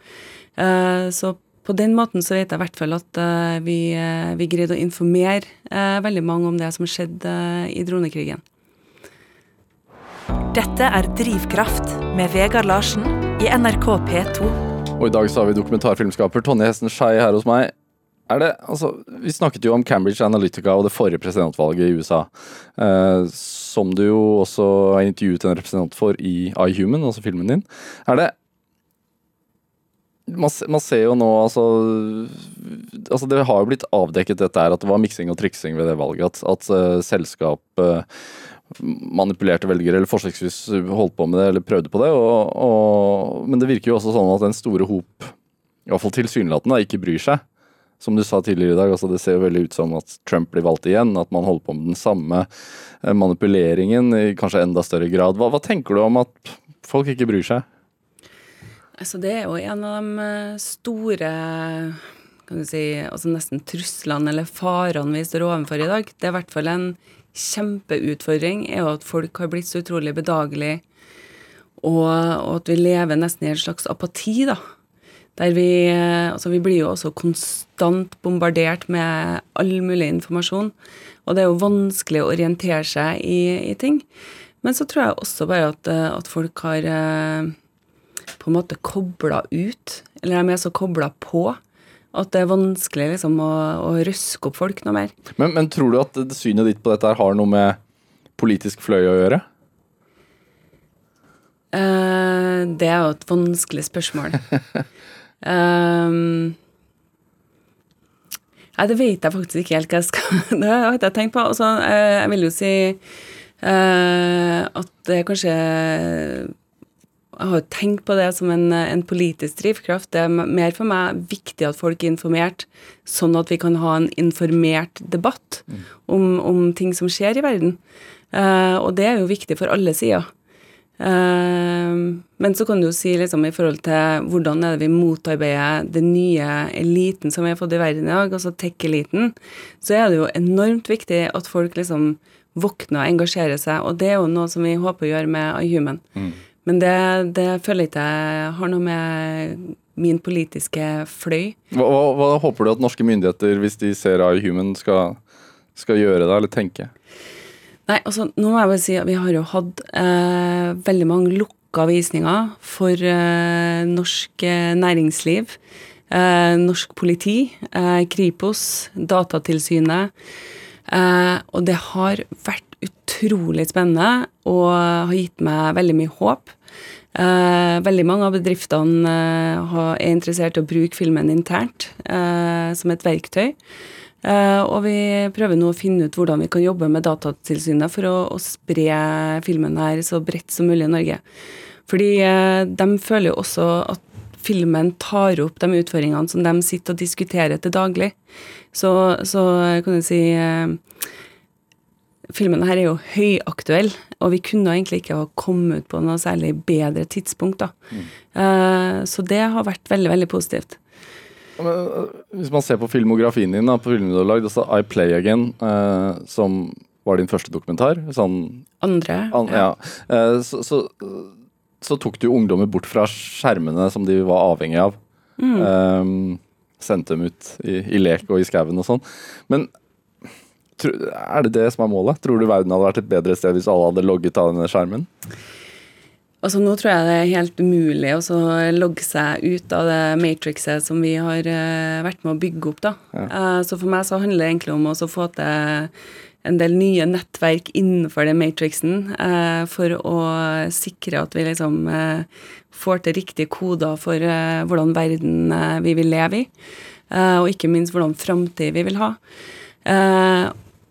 Eh, Så på den måten så vet jeg i hvert fall at eh, vi, eh, vi greide å informere veldig mange om det som skjedde i dronekrigen. Dette er Drivkraft med Vegard Larsen i NRK P2. Og i dag så har vi dokumentarfilmskaper Tonje Hesten Skei her hos meg. Er det, altså, vi snakket jo om Cambridge Analytica og det forrige presidentvalget i USA. Eh, som du jo også har intervjuet en representant for i iHuman, altså filmen din. Er det man, man ser jo nå altså, altså Det har jo blitt avdekket dette her, at det var miksing og triksing ved det valget. At, at uh, selskap eh, manipulerte velgere, eller forsøksvis holdt på med det, eller prøvde på det. Og, og, men det virker jo også sånn at den store hop, i hvert fall tilsynelatende, ikke bryr seg. Som du sa tidligere i dag, altså det ser jo veldig ut som at Trump blir valgt igjen. At man holder på med den samme eh, manipuleringen i kanskje enda større grad. Hva, hva tenker du om at folk ikke bryr seg? Altså, det er jo en av de eh, store kan du si, altså nesten truslene eller farene vi står overfor i dag. Det er i hvert fall en kjempeutfordring, er jo at folk har blitt så utrolig bedagelige, og, og at vi lever nesten i en slags apati, da. Der vi Altså, vi blir jo også konstant bombardert med all mulig informasjon. Og det er jo vanskelig å orientere seg i, i ting. Men så tror jeg også bare at, at folk har eh, på en måte kobla ut. Eller de er så kobla på at det er vanskelig liksom å, å røske opp folk noe mer. Men, men tror du at synet ditt på dette her har noe med politisk fløy å gjøre? Uh, det er jo et vanskelig spørsmål. um, <laughs> nei, det vet jeg faktisk ikke helt hva jeg skal <laughs> Det har ikke jeg tenkt på. Altså, eh, jeg vil jo si uh, at det kanskje Jeg har jo tenkt på det som en, en politisk drivkraft. Det er mer for meg viktig at folk er informert, sånn at vi kan ha en informert debatt om, om ting som skjer i verden. Uh, og det er jo viktig for alle sider. Uh, men så kan du jo si liksom i forhold til hvordan er det vi motarbeider den nye eliten som vi har fått i verden i dag, altså tech-eliten, så er det jo enormt viktig at folk liksom våkner og engasjerer seg, og det er jo noe som vi håper å gjøre med iHuman. Men det, det føler jeg ikke jeg har noe med min politiske fløy. Hva, hva, hva håper du at norske myndigheter, hvis de ser iHuman, skal, skal gjøre da, eller tenke? Nei, altså, nå må jeg bare si at vi har jo hatt eh, veldig mange lukka visninger for eh, norsk eh, næringsliv. Eh, norsk politi, eh, Kripos, Datatilsynet. Eh, og det har vært utrolig spennende og har gitt meg veldig mye håp. Eh, veldig mange av bedriftene eh, er interessert i å bruke filmen internt eh, som et verktøy. Og vi prøver nå å finne ut hvordan vi kan jobbe med Datatilsynet for å, å spre filmen her så bredt som mulig i Norge. Fordi de føler jo også at filmen tar opp de utfordringene som de sitter og diskuterer til daglig. Så, så kan du si Filmen her er jo høyaktuell, og vi kunne egentlig ikke ha kommet ut på noe særlig bedre tidspunkt. da. Eh, så det har vært veldig, veldig positivt. Men, øh, Hvis man ser på filmografien din, da, på filmen du har lagd, altså I Play Again, uh, som var din første dokumentar, sånn Andre An, ja. Eh, Så, så, så tok du ungdommer bort fra skjermene som de var avhengig av. Eh, sendte dem ut i, i lek og i skauen og sånn. Men er det det som er målet? Tror du verden hadde vært et bedre sted hvis alle hadde logget av denne skjermen? Altså Nå tror jeg det er helt umulig å logge seg ut av det matrixet som vi har eh, vært med å bygge opp. da. Eh, så for meg så handler det egentlig om å få til en del nye nettverk innenfor den matrixen eh, for å sikre at vi liksom eh, får til riktige koder for eh, hvordan verden eh, vi vil leve i. Og ikke minst hvordan framtid vi vil ha.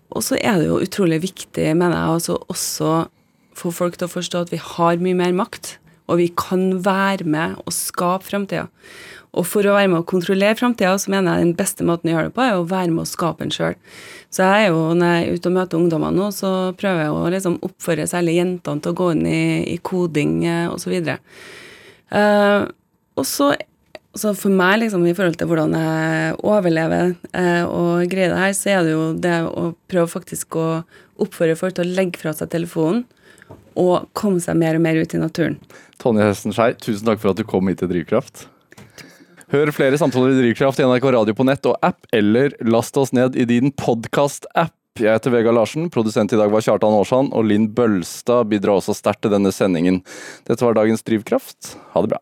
Eh, og så er det jo utrolig viktig, mener jeg, altså også få folk til å forstå at vi har mye mer makt, og vi kan være med og skape framtida. Og for å være med å kontrollere framtida, så mener jeg den beste måten å gjøre det på, er å være med å skape den sjøl. Så jeg er jo, når jeg er ute og møter ungdommer nå, så prøver jeg å liksom oppfordre særlig jentene til å gå inn i, i koding og osv. Uh, og så så for meg, liksom, i forhold til hvordan jeg overlever eh, og greier det her, så er det jo det å prøve faktisk å oppfordre folk til å legge fra seg telefonen og komme seg mer og mer ut i naturen. Tonje Hesten Skei, tusen takk for at du kom hit til Drivkraft. Hør flere samtaler i Drivkraft i NRK Radio på nett og app, eller last oss ned i din podkast-app. Jeg heter Vega Larsen, produsent i dag var Kjartan Aarsand, og Linn Bølstad bidrar også sterkt til denne sendingen. Dette var dagens Drivkraft. Ha det bra.